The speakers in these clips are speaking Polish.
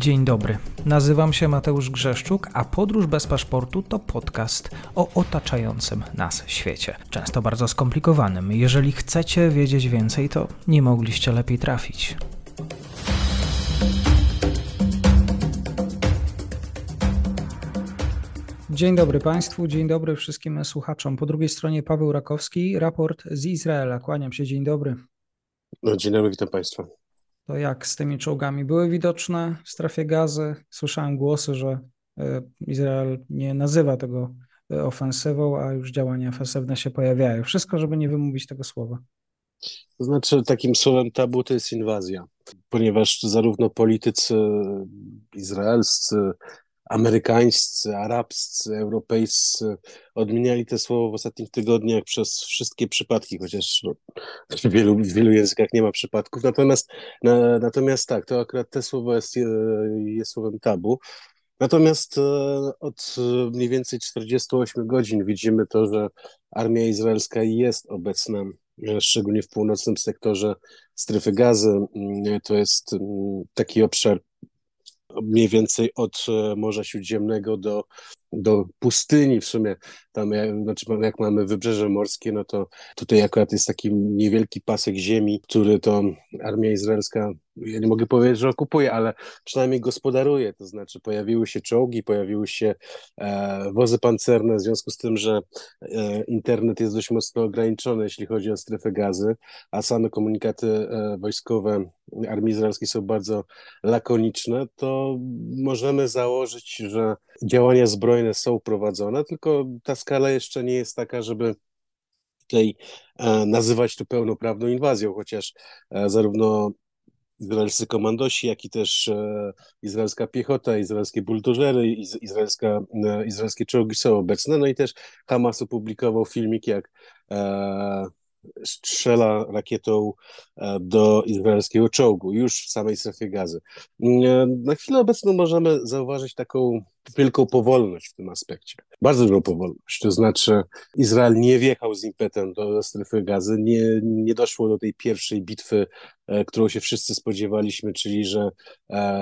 Dzień dobry. Nazywam się Mateusz Grzeszczuk, a Podróż bez paszportu to podcast o otaczającym nas świecie. Często bardzo skomplikowanym. Jeżeli chcecie wiedzieć więcej, to nie mogliście lepiej trafić. Dzień dobry Państwu, dzień dobry wszystkim słuchaczom. Po drugiej stronie Paweł Rakowski, raport z Izraela. Kłaniam się, dzień dobry. No, dzień dobry, witam Państwa. To jak z tymi czołgami były widoczne w strefie gazy? Słyszałem głosy, że e, Izrael nie nazywa tego e, ofensywą, a już działania ofensywne się pojawiają. Wszystko, żeby nie wymówić tego słowa. To znaczy, takim słowem tabu to jest inwazja, ponieważ zarówno politycy izraelscy, amerykańscy, arabscy, europejscy odmieniali te słowo w ostatnich tygodniach przez wszystkie przypadki, chociaż no, w, wielu, w wielu językach nie ma przypadków. Natomiast, na, natomiast tak, to akurat te słowo jest, jest słowem tabu. Natomiast e, od mniej więcej 48 godzin widzimy to, że armia izraelska jest obecna, e, szczególnie w północnym sektorze strefy gazy. Mm, to jest mm, taki obszar mniej więcej od e, Morza Śródziemnego do, do pustyni w sumie. Tam jak, znaczy, jak mamy wybrzeże morskie, no to tutaj akurat jest taki niewielki pasek ziemi, który to armia izraelska ja nie mogę powiedzieć, że okupuje, ale przynajmniej gospodaruje, to znaczy pojawiły się czołgi, pojawiły się e, wozy pancerne, w związku z tym, że e, internet jest dość mocno ograniczony, jeśli chodzi o strefę gazy, a same komunikaty e, wojskowe armii izraelskiej są bardzo lakoniczne, to możemy założyć, że działania zbrojne są prowadzone, tylko ta skala jeszcze nie jest taka, żeby tutaj e, nazywać to pełnoprawną inwazją, chociaż e, zarówno izraelscy komandosi, jak i też e, izraelska piechota, izraelskie buldożery, iz, izraelska, e, izraelskie czołgi są obecne. No i też Hamas opublikował filmik, jak e, strzela rakietą e, do izraelskiego czołgu, już w samej strefie gazy. E, na chwilę obecną możemy zauważyć taką wielką powolność w tym aspekcie. Bardzo dużą powolność. To znaczy, Izrael nie wjechał z impetem do strefy gazy, nie, nie doszło do tej pierwszej bitwy, e, którą się wszyscy spodziewaliśmy, czyli że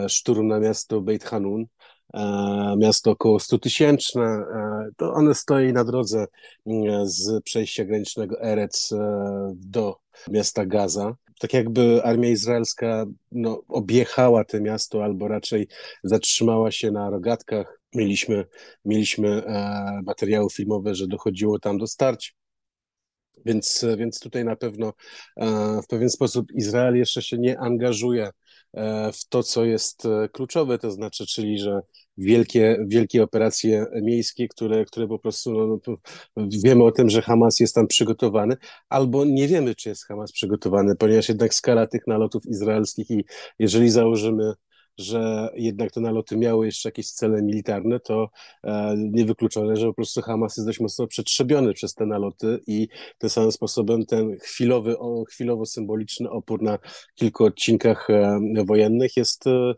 szturm na miasto Beit Hanun. E, miasto około 100 tysięczne, e, to one stoi na drodze mm, z przejścia granicznego Erec e, do miasta Gaza. Tak jakby armia izraelska no, objechała to miasto, albo raczej zatrzymała się na rogatkach. Mieliśmy, mieliśmy materiały filmowe, że dochodziło tam do starć. Więc, więc tutaj na pewno w pewien sposób Izrael jeszcze się nie angażuje E, w to, co jest e, kluczowe, to znaczy, czyli, że wielkie, wielkie operacje miejskie, które, które po prostu no, no wiemy o tym, że Hamas jest tam przygotowany, albo nie wiemy, czy jest Hamas przygotowany, ponieważ jednak skala tych nalotów izraelskich i jeżeli założymy że jednak te naloty miały jeszcze jakieś cele militarne, to e, niewykluczone, że po prostu Hamas jest dość mocno przetrzebiony przez te naloty i tym samym sposobem ten chwilowy, chwilowo symboliczny opór na kilku odcinkach e, wojennych jest e,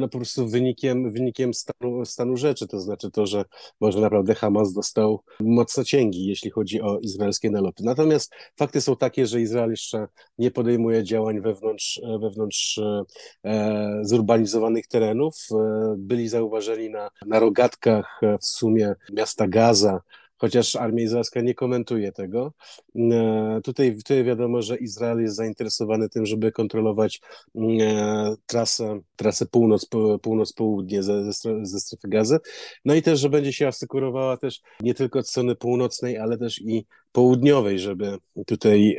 no po prostu wynikiem, wynikiem stanu, stanu rzeczy, to znaczy to, że może naprawdę Hamas dostał mocno cięgi, jeśli chodzi o izraelskie naloty. Natomiast fakty są takie, że Izrael jeszcze nie podejmuje działań wewnątrz, wewnątrz e, zurbanizowanych terenów. E, byli zauważeni na, na rogatkach e, w sumie miasta Gaza, chociaż armia izraelska nie komentuje tego. E, tutaj, tutaj wiadomo, że Izrael jest zainteresowany tym, żeby kontrolować trasę, trasę północ, północ-południe ze, ze strefy gazy. No i też, że będzie się asekurowała też nie tylko od strony północnej, ale też i południowej, żeby tutaj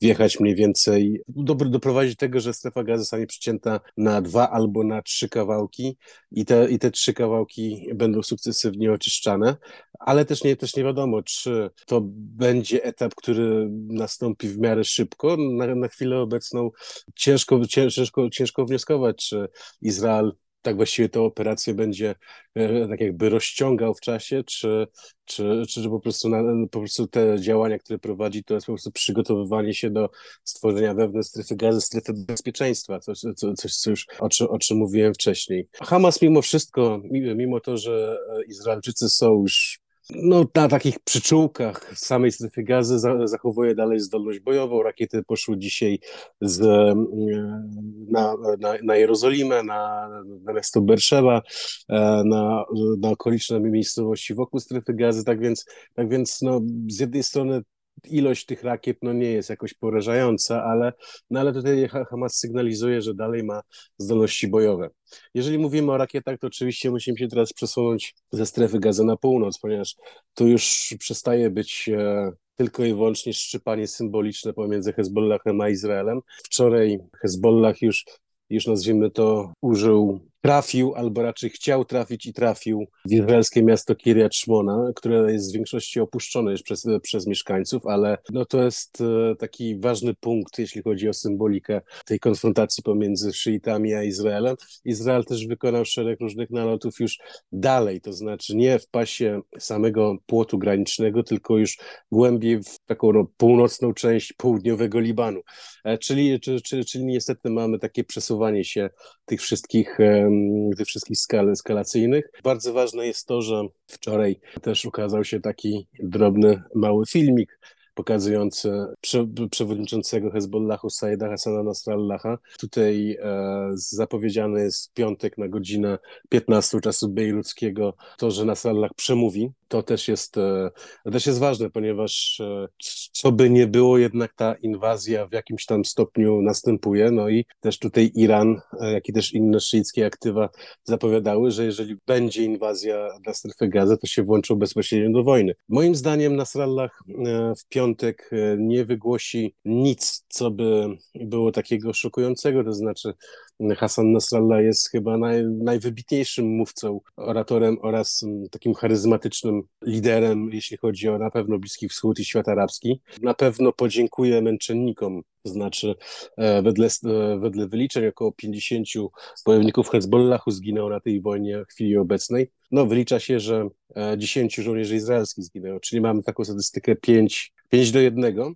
wjechać mniej więcej, do, doprowadzić do tego, że strefa gazy zostanie przycięta na dwa albo na trzy kawałki i te, i te trzy kawałki będą sukcesywnie oczyszczane, ale też nie, też nie wiadomo, czy to będzie etap, który nastąpi w miarę szybko. Na, na chwilę obecną ciężko, ciężko, ciężko wnioskować, czy Izrael tak właściwie tę operację będzie e, tak jakby rozciągał w czasie, czy, czy, czy po, prostu na, po prostu te działania, które prowadzi, to jest po prostu przygotowywanie się do stworzenia wewnątrz strefy gazy, strefy bezpieczeństwa, coś, coś co już o czym, o czym mówiłem wcześniej. Hamas mimo wszystko, mimo to, że Izraelczycy są już no, na takich przyczółkach samej strefy gazy zachowuje dalej zdolność bojową. Rakiety poszły dzisiaj z, na, na, na Jerozolimę, na, na miasto Berszewa, na, na okoliczne miejscowości wokół strefy gazy. Tak więc, tak więc no, z jednej strony ilość tych rakiet no, nie jest jakoś porażająca, ale, no, ale tutaj Hamas sygnalizuje, że dalej ma zdolności bojowe. Jeżeli mówimy o rakietach, to oczywiście musimy się teraz przesunąć ze strefy gazy na północ, ponieważ tu już przestaje być e, tylko i wyłącznie szczypanie symboliczne pomiędzy Hezbollahem a Izraelem. Wczoraj Hezbollah już, już nazwijmy to, użył trafił, albo raczej chciał trafić i trafił w izraelskie miasto Kiryat Shmona, które jest w większości opuszczone już przez, przez mieszkańców, ale no to jest e, taki ważny punkt, jeśli chodzi o symbolikę tej konfrontacji pomiędzy szyitami a Izraelem. Izrael też wykonał szereg różnych nalotów już dalej, to znaczy nie w pasie samego płotu granicznego, tylko już głębiej w taką no, północną część południowego Libanu. E, czyli, czyli, czyli niestety mamy takie przesuwanie się tych wszystkich tych wszystkich skal eskalacyjnych. Bardzo ważne jest to, że wczoraj też ukazał się taki drobny, mały filmik pokazujący prze, przewodniczącego Hezbollahu Saida Hassana Nasrallaha. Tutaj e, zapowiedziany jest piątek na godzinę 15 czasu bejruckiego to, że Nasrallah przemówi. To też jest, e, to też jest ważne, ponieważ e, co by nie było, jednak ta inwazja w jakimś tam stopniu następuje. No i też tutaj Iran, e, jak i też inne szyickie aktywa zapowiadały, że jeżeli będzie inwazja na strefę gazy, to się włączą bezpośrednio do wojny. Moim zdaniem Nasrallah w piątek nie wygłosi nic, co by było takiego szokującego, to znaczy Hassan Nasrallah jest chyba naj, najwybitniejszym mówcą, oratorem oraz takim charyzmatycznym liderem, jeśli chodzi o na pewno Bliski Wschód i świat arabski. Na pewno podziękuję męczennikom, znaczy e, wedle, e, wedle wyliczeń około 50 bojowników Hezbollahu zginęło na tej wojnie w chwili obecnej. No wylicza się, że 10 żołnierzy izraelskich zginęło, czyli mamy taką statystykę 5 5 do 1,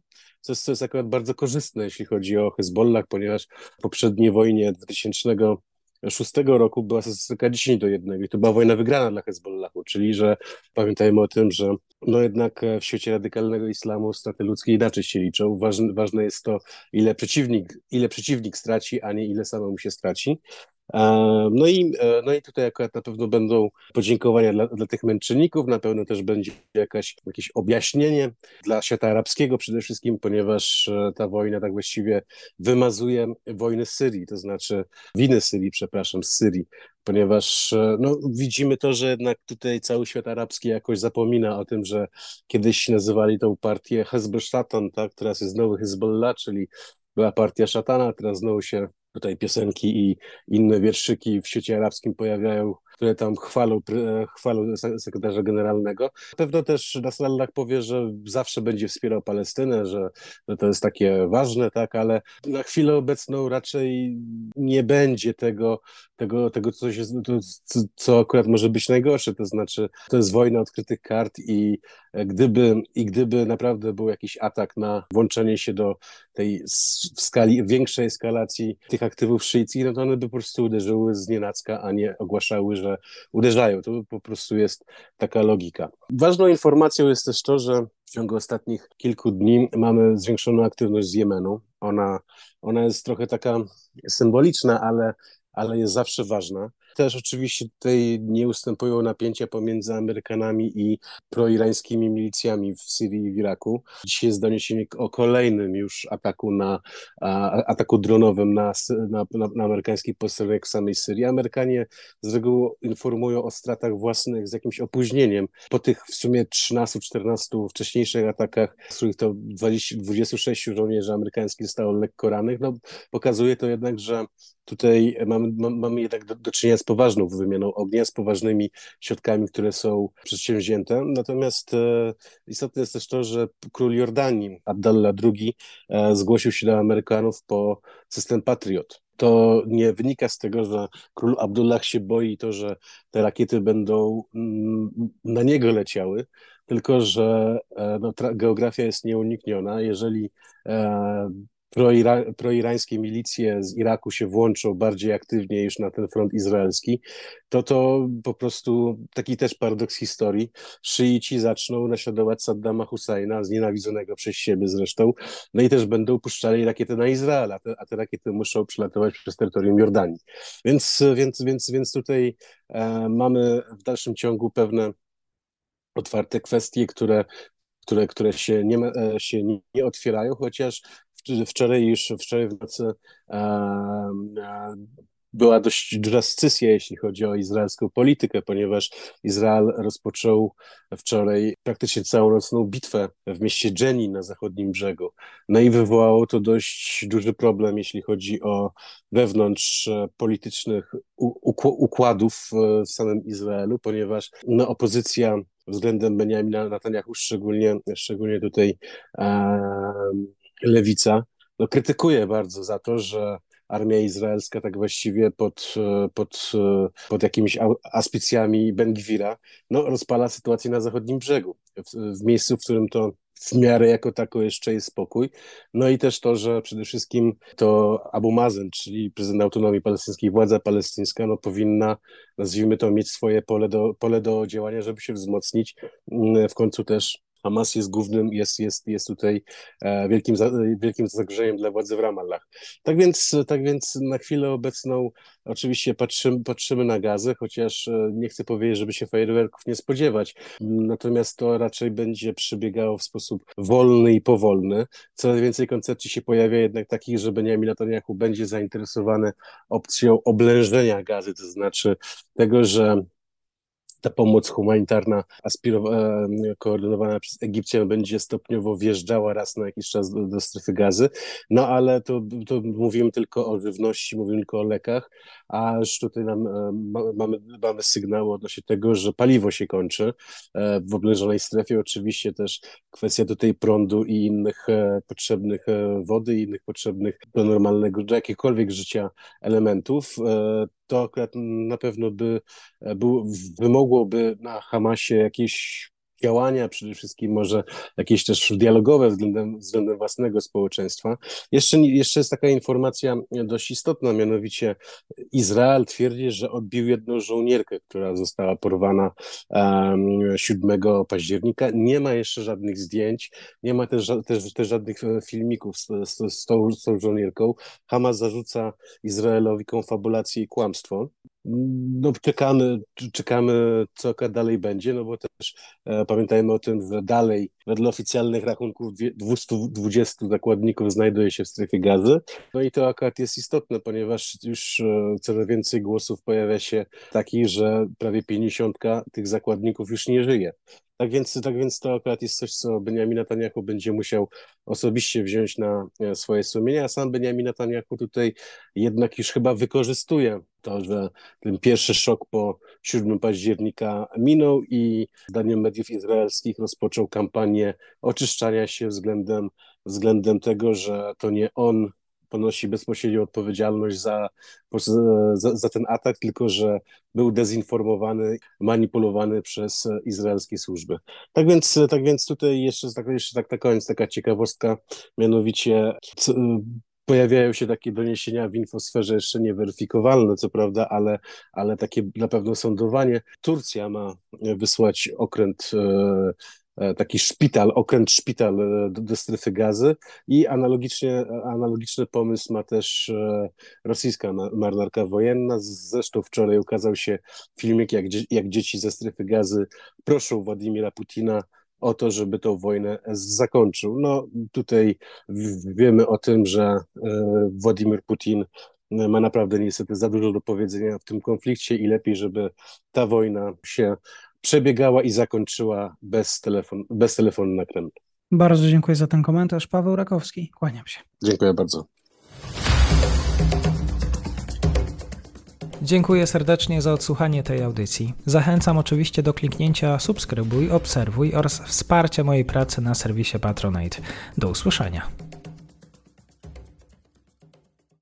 co jest, co jest akurat bardzo korzystne, jeśli chodzi o Hezbollah, ponieważ w poprzedniej wojnie 2006 roku była statystyka 10 do 1 i to była wojna wygrana dla Hezbollahu, czyli że pamiętajmy o tym, że no jednak w świecie radykalnego islamu straty ludzkie inaczej się liczą. Ważne, ważne jest to, ile przeciwnik, ile przeciwnik straci, a nie ile samemu się straci. No i, e, no i tutaj akurat na pewno będą podziękowania dla, dla tych męczenników, na pewno też będzie jakaś, jakieś objaśnienie dla świata arabskiego przede wszystkim, ponieważ e, ta wojna tak właściwie wymazuje wojny Syrii, to znaczy winy Syrii, przepraszam, z Syrii, ponieważ e, no, widzimy to, że jednak tutaj cały świat arabski jakoś zapomina o tym, że kiedyś nazywali tą partię Hezbollah, tak? teraz jest nowy Hezbollah, czyli była partia szatana, teraz znowu się tutaj piosenki i inne wierszyki w świecie arabskim pojawiają które tam chwalą, chwalą sekretarza generalnego. Na pewno też Nasrallah powie, że zawsze będzie wspierał Palestynę, że, że to jest takie ważne, tak, ale na chwilę obecną raczej nie będzie tego, tego, tego co, się, co akurat może być najgorsze, to znaczy to jest wojna odkrytych kart i gdyby, i gdyby naprawdę był jakiś atak na włączenie się do tej w skali, większej eskalacji tych aktywów szyickich, no to one by po prostu uderzyły z nienacka, a nie ogłaszały, że że uderzają. To po prostu jest taka logika. Ważną informacją jest też to, że w ciągu ostatnich kilku dni mamy zwiększoną aktywność z Jemenu. Ona, ona jest trochę taka symboliczna, ale, ale jest zawsze ważna. Też oczywiście tutaj nie ustępują napięcia pomiędzy Amerykanami i proirańskimi milicjami w Syrii i w Iraku. Dzisiaj jest doniesienie o kolejnym już ataku na ataku dronowym na, na, na amerykański posterunek w samej Syrii. Amerykanie z reguły informują o stratach własnych z jakimś opóźnieniem. Po tych w sumie 13-14 wcześniejszych atakach, z których to 20, 26 żołnierzy amerykańskich zostało lekko rannych, no, pokazuje to jednak, że tutaj mamy, mamy jednak do, do czynienia z poważną wymianą ognia, z poważnymi środkami, które są przedsięwzięte. Natomiast e, istotne jest też to, że król Jordanii, Abdallah II, e, zgłosił się do Amerykanów po system Patriot to nie wynika z tego, że król Abdullah się boi to, że te rakiety będą mm, na niego leciały, tylko że e, no, geografia jest nieunikniona. Jeżeli e, proira, proirańskie milicje z Iraku się włączą bardziej aktywnie już na ten front izraelski, to to po prostu taki też paradoks historii. Szyici zaczną naśladować Saddama Husseina, znienawidzonego przez siebie zresztą, no i też będą puszczali rakiety na Izrael, a te, a te rakiety muszą przelatować przez terytorium Jordanii. Więc, więc, więc, więc tutaj e, mamy w dalszym ciągu pewne otwarte kwestie, które które, które się, nie, e, się nie otwierają, chociaż wczoraj już wczoraj w nocy e, e, była dość scysja, jeśli chodzi o izraelską politykę, ponieważ Izrael rozpoczął wczoraj praktycznie całą nocną bitwę w mieście Jenny na zachodnim brzegu. No i wywołało to dość duży problem, jeśli chodzi o wewnątrz politycznych układów w samym Izraelu, ponieważ no, opozycja względem Benjamina Netanyahu, szczególnie, szczególnie tutaj e, lewica, no, krytykuje bardzo za to, że armia izraelska tak właściwie pod, pod, pod jakimiś auspicjami Ben-Gwira no, rozpala sytuację na zachodnim brzegu, w, w miejscu, w którym to w miarę jako tako jeszcze jest spokój. No i też to, że przede wszystkim to Abu Mazen, czyli prezydent autonomii palestyńskiej, władza palestyńska, no powinna, nazwijmy to, mieć swoje pole do, pole do działania, żeby się wzmocnić. W końcu też Hamas jest głównym, jest, jest, jest tutaj e, wielkim, wielkim zagrożeniem dla władzy w Ramallah. Tak więc, tak więc na chwilę obecną oczywiście patrzymy, patrzymy na gazę, chociaż e, nie chcę powiedzieć, żeby się fajerwerków nie spodziewać, natomiast to raczej będzie przebiegało w sposób wolny i powolny. Coraz więcej koncepcji się pojawia jednak takich, że Benjamin Netanyahu będzie zainteresowany opcją oblężenia gazy, to znaczy tego, że ta pomoc humanitarna koordynowana przez Egipcjan będzie stopniowo wjeżdżała raz na jakiś czas do, do strefy gazy, no ale to, to mówimy tylko o żywności, mówimy tylko o lekach, a już tutaj nam, e, mamy, mamy sygnał odnośnie tego, że paliwo się kończy e, w oblężonej strefie, oczywiście też kwestia tutaj prądu i innych e, potrzebnych wody i innych potrzebnych do normalnego, do jakiegokolwiek życia elementów, to akurat na pewno by był, wymogłoby na Hamasie jakieś działania, przede wszystkim może jakieś też dialogowe względem, względem własnego społeczeństwa. Jeszcze, jeszcze jest taka informacja dość istotna, mianowicie Izrael twierdzi, że odbił jedną żołnierkę, która została porwana um, 7 października. Nie ma jeszcze żadnych zdjęć, nie ma też, też, też żadnych e, filmików z, z, z, tą, z tą żołnierką. Hamas zarzuca Izraelowi konfabulację i kłamstwo no, czekamy, czekamy, co dalej będzie, no bo też e, pamiętajmy o tym, że dalej wedle oficjalnych rachunków 220 zakładników znajduje się w strefie gazy. No i to akurat jest istotne, ponieważ już e, coraz więcej głosów pojawia się takich, że prawie 50 tych zakładników już nie żyje. Tak więc, tak więc to akurat jest coś, co Benjamin Netanyahu będzie musiał osobiście wziąć na e, swoje sumienie, a sam Benjamin Netanyahu tutaj jednak już chyba wykorzystuje to, że ten pierwszy szok po 7 października minął i zdaniem mediów izraelskich rozpoczął kampanię oczyszczania się względem, względem tego, że to nie on ponosi bezpośrednią odpowiedzialność za, za, za, ten atak, tylko że był dezinformowany, manipulowany przez izraelskie służby. Tak więc, tak więc tutaj jeszcze, tak, jeszcze tak na koniec taka ciekawostka, mianowicie pojawiają się takie doniesienia w infosferze jeszcze nieweryfikowalne, co prawda, ale, ale takie na pewno sądowanie. Turcja ma wysłać okręt e, taki szpital, okręt szpital e, do, do, strefy gazy i analogicznie, analogiczny pomysł ma też rosyjska marynarka wojenna. Zresztą wczoraj ukazał się filmik, jak, jak dzieci ze strefy gazy proszą Władimira Putina o to, żeby tą wojnę zakończył. No tutaj wiemy o tym, że e, Władimir Putin e, ma naprawdę niestety za dużo do powiedzenia w tym konflikcie i lepiej, żeby ta wojna się przebiegała i zakończyła bez, telefon, bez telefonu na Kreml. Bardzo dziękuję za ten komentarz. Paweł Rakowski, kłaniam się. Dziękuję bardzo. Dziękuję serdecznie za odsłuchanie tej audycji. Zachęcam oczywiście do kliknięcia subskrybuj, obserwuj oraz wsparcia mojej pracy na serwisie Patronite. Do usłyszenia.